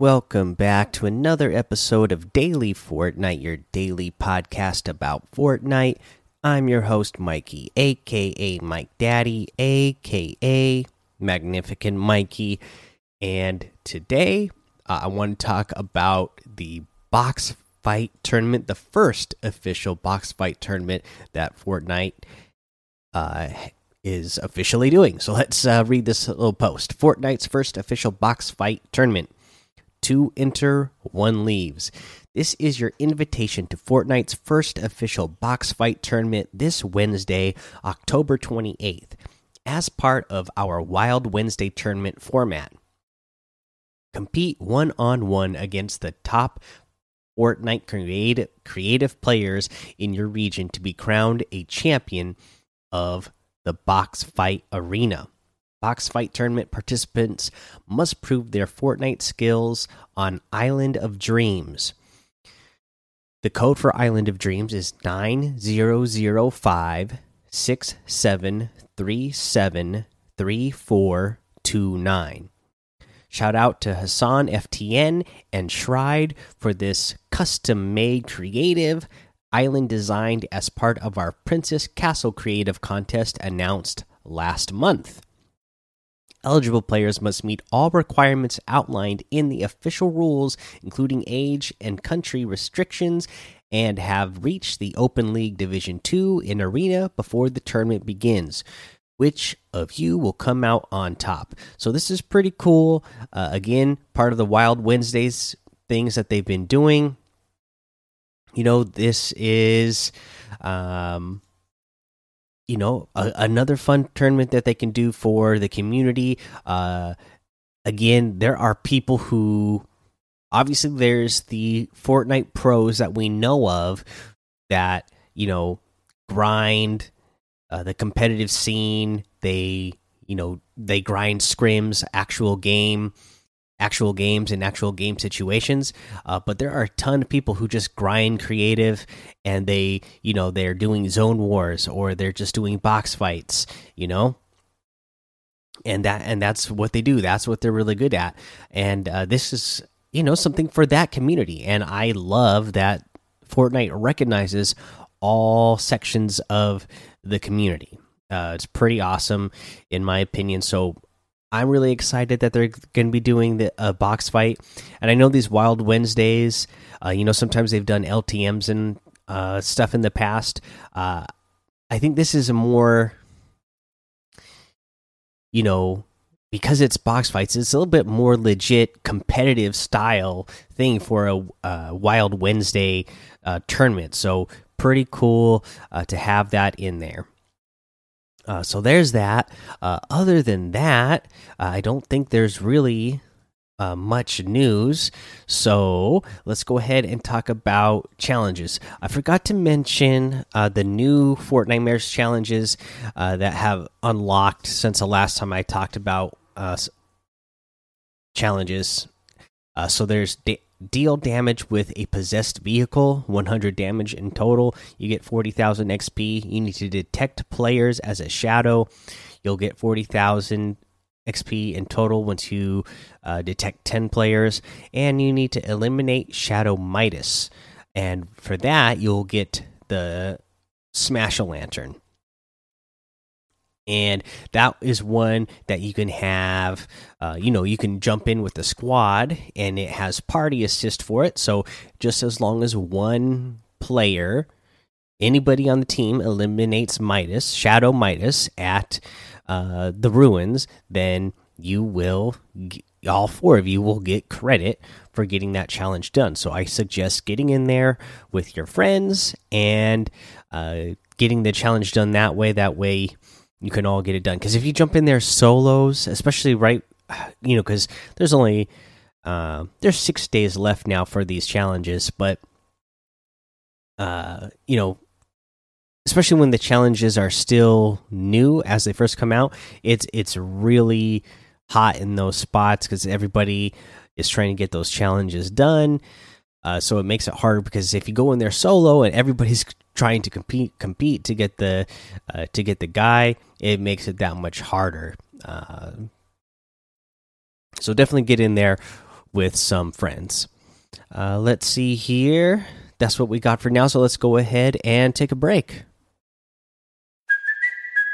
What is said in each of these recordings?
Welcome back to another episode of Daily Fortnite, your daily podcast about Fortnite. I'm your host, Mikey, aka Mike Daddy, aka Magnificent Mikey. And today uh, I want to talk about the box fight tournament, the first official box fight tournament that Fortnite uh, is officially doing. So let's uh, read this little post. Fortnite's first official box fight tournament. Two enter, one leaves. This is your invitation to Fortnite's first official box fight tournament this Wednesday, October 28th, as part of our Wild Wednesday tournament format. Compete one on one against the top Fortnite creative, creative players in your region to be crowned a champion of the box fight arena. Box fight tournament participants must prove their Fortnite skills on Island of Dreams. The code for Island of Dreams is 9005 6737 3429. Shout out to Hassan FTN and Shride for this custom made creative island designed as part of our Princess Castle Creative Contest announced last month. Eligible players must meet all requirements outlined in the official rules, including age and country restrictions, and have reached the Open League Division 2 in Arena before the tournament begins. Which of you will come out on top? So, this is pretty cool. Uh, again, part of the Wild Wednesdays things that they've been doing. You know, this is. Um, you know a, another fun tournament that they can do for the community. Uh again there are people who obviously there's the fortnite pros that we know of that you know grind uh, the competitive scene. They you know they grind scrims actual game actual games and actual game situations uh, but there are a ton of people who just grind creative and they you know they're doing zone wars or they're just doing box fights you know? And that and that's what they do. That's what they're really good at. And uh, this is you know something for that community. And i love that fortnite recognizes all sections of the community. Uh, it's pretty awesome in my opinion. So I'm really excited that they're going to be doing the uh, box fight, and I know these Wild Wednesdays. Uh, you know, sometimes they've done LTM's and uh, stuff in the past. Uh, I think this is a more, you know, because it's box fights, it's a little bit more legit competitive style thing for a uh, Wild Wednesday uh, tournament. So pretty cool to have that in there. Uh, so there's that. Uh, other than that, uh, I don't think there's really uh, much news. So let's go ahead and talk about challenges. I forgot to mention uh, the new Fortnitemares challenges uh, that have unlocked since the last time I talked about challenges. so there's deal damage with a possessed vehicle 100 damage in total. You get 40,000 XP you need to detect players as a shadow. You'll get 40,000 XP in total once you uh, detect 10 players. And you need to eliminate Shadow Midas. And for that you'll get the Smash a Lantern and that is one that you can have uh, you know you can jump in with the squad and it has party assist for it. So just as long as one player anybody on the team eliminates midas shadow midas at uh, the ruins then you will all four of you will get credit for getting that challenge done. So i suggest getting in there with your friends and uh, getting the challenge done that way. That way you can all get it done. Because if you jump in there solos, especially right, you know, because there's only uh, there's six days left now for these challenges, but uh, you know, especially when the challenges are still new as they first come out, it's it's really hot in those spots because everybody is trying to get those challenges done. Uh, so it makes it harder because if you go in there solo and everybody's trying to compete compete to get the uh, to get the guy, it makes it that much harder. Uh, so definitely get in there with some friends. Uh, let's see here. That's what we got for now. So let's go ahead and take a break.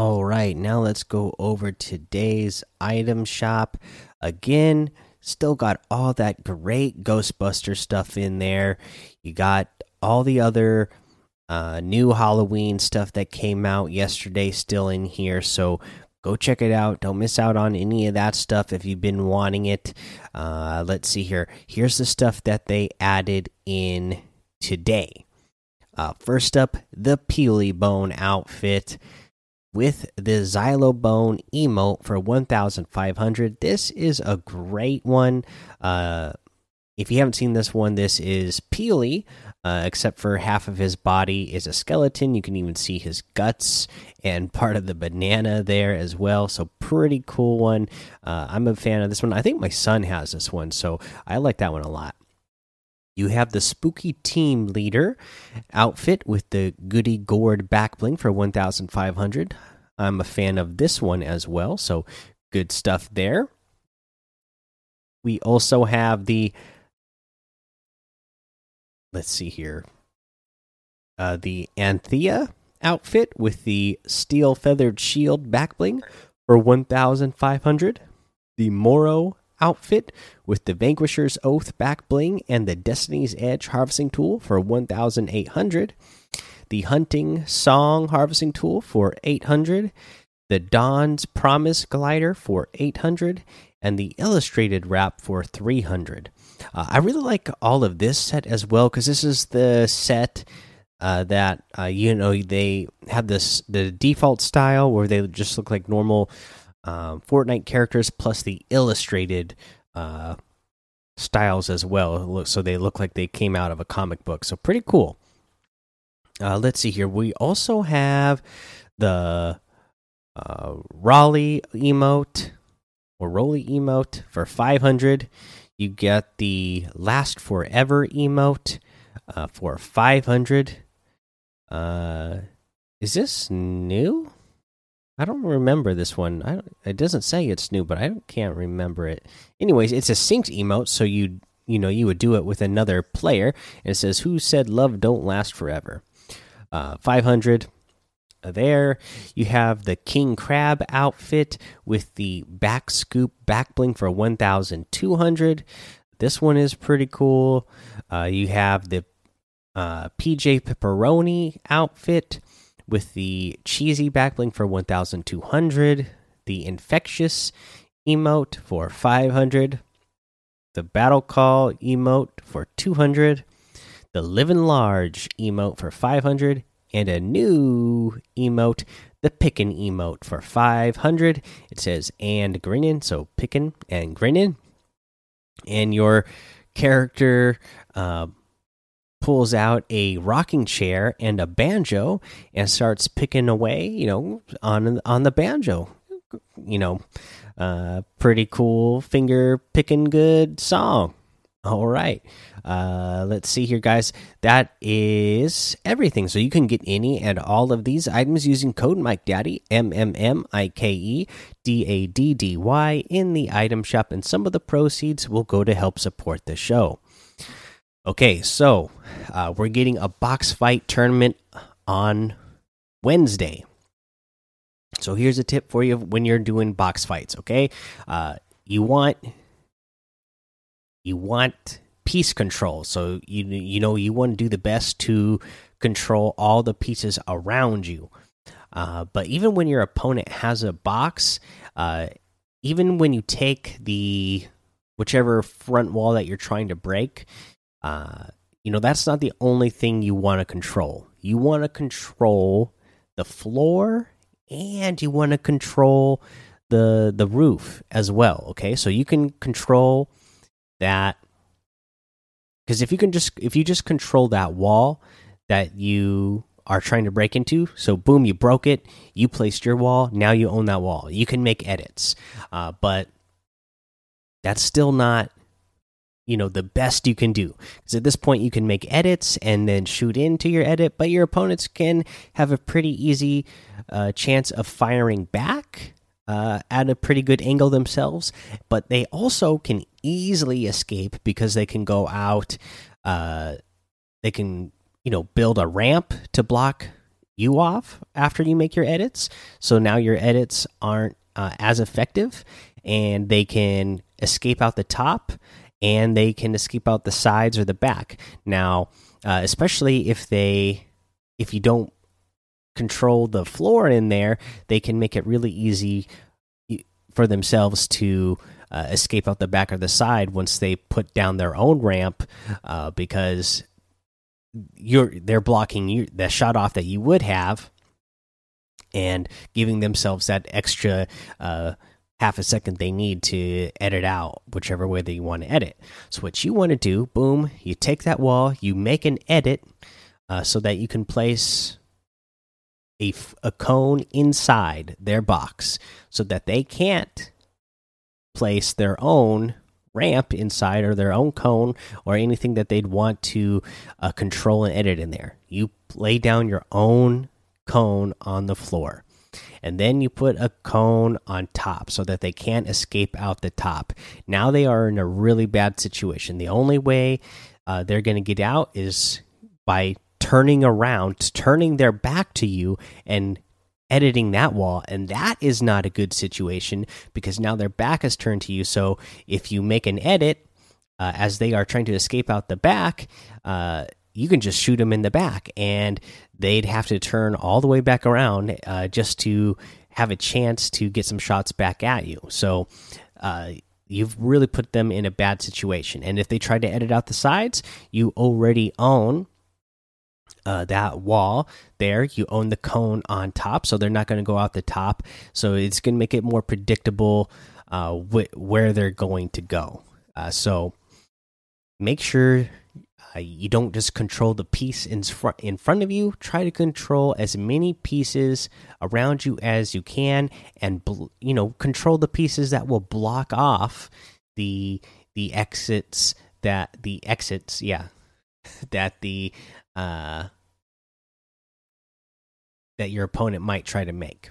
All right, now let's go over today's item shop. Again, still got all that great Ghostbuster stuff in there. You got all the other uh, new Halloween stuff that came out yesterday still in here. So go check it out. Don't miss out on any of that stuff if you've been wanting it. Uh, let's see here. Here's the stuff that they added in today. Uh, first up, the Peely Bone outfit with the Xylobone emote for 1500. This is a great one. Uh, if you haven't seen this one, this is Peely, uh, except for half of his body is a skeleton. You can even see his guts and part of the banana there as well. So, pretty cool one. Uh, I'm a fan of this one. I think my son has this one, so I like that one a lot. You have the spooky team leader outfit with the goody gourd back bling for 1500. I'm a fan of this one as well, so good stuff there. We also have the let's see here. Uh, the Anthea outfit with the steel feathered shield back bling for 1500. The Moro outfit with the Vanquisher's Oath back bling and the Destiny's Edge harvesting tool for 1800. The Hunting Song harvesting tool for 800. The Dawn's Promise glider for 800 and the illustrated wrap for 300. Uh, I really like all of this set as well because this is the set uh, that uh, you know they have this the default style where they just look like normal um, Fortnite characters plus the illustrated uh, styles as well. So they look like they came out of a comic book. So pretty cool. Uh, let's see here. We also have the uh, Raleigh emote or Rolly emote for 500. You get the Last Forever emote uh, for 500. Uh, is this new? I don't remember this one. I it doesn't say it's new, but I can't remember it. Anyways, it's a synced emote, so you you know you would do it with another player, and it says, "Who said love don't last forever?" Uh, 500 there. You have the King Crab outfit with the back scoop back bling for 1200. This one is pretty cool. Uh, you have the uh, PJ Pepperoni outfit with the cheesy back bling for 1200. The infectious emote for 500. The battle call emote for 200. The living large emote for 500 and a new emote, the pickin' emote for 500. It says and grinning, so pickin' and grinning. And your character uh, pulls out a rocking chair and a banjo and starts picking away, you know, on on the banjo. You know, uh, pretty cool finger picking good song. All right. Uh, let's see here, guys. That is everything. So you can get any and all of these items using code Mike Daddy M M M I K E D A D D Y in the item shop, and some of the proceeds will go to help support the show. Okay, so uh, we're getting a box fight tournament on Wednesday. So here's a tip for you when you're doing box fights. Okay, uh, you want you want piece control. So you you know you want to do the best to control all the pieces around you. Uh, but even when your opponent has a box, uh, even when you take the whichever front wall that you're trying to break, uh, you know that's not the only thing you want to control. You want to control the floor, and you want to control the the roof as well. Okay, so you can control that because if you can just if you just control that wall that you are trying to break into so boom you broke it you placed your wall now you own that wall you can make edits uh, but that's still not you know the best you can do. Because at this point you can make edits and then shoot into your edit but your opponents can have a pretty easy uh, chance of firing back uh, at a pretty good angle themselves but they also can easily escape because they can go out uh, they can you know build a ramp to block you off after you make your edits. So now your edits aren't uh, as effective and they can escape out the top and they can escape out the sides or the back. Now, uh, especially if they if you don't control the floor in there, they can make it really easy for themselves to uh, escape out the back or the side once they put down their own ramp uh, because you're they're blocking you the shot off that you would have and giving themselves that extra uh, half a second they need to edit out whichever way that you want to edit. So what you want to do, boom, you take that wall, you make an edit uh, so that you can place a, a cone inside their box so that they can't place their own ramp inside or their own cone or anything that they'd want to uh, control and edit in there. You lay down your own cone on the floor and then you put a cone on top so that they can't escape out the top. Now they are in a really bad situation. The only way uh, they're going to get out is by turning around, turning their back to you, and editing that wall. And that is not a good situation because now their back is turned to you. So if you make an edit, uh, as they are trying to escape out the back, uh, you can just shoot them in the back and they'd have to turn all the way back around uh, just to have a chance to get some shots back at you. So uh, you've really put them in a bad situation. And if they try to edit out the sides, you already own. Uh, that wall there, you own the cone on top, so they're not going to go out the top. So it's going to make it more predictable uh, wh where they're going to go. Uh, so make sure uh, you don't just control the piece in front in front of you. Try to control as many pieces around you as you can, and you know control the pieces that will block off the the exits that the exits. Yeah, that the uh that your opponent might try to make.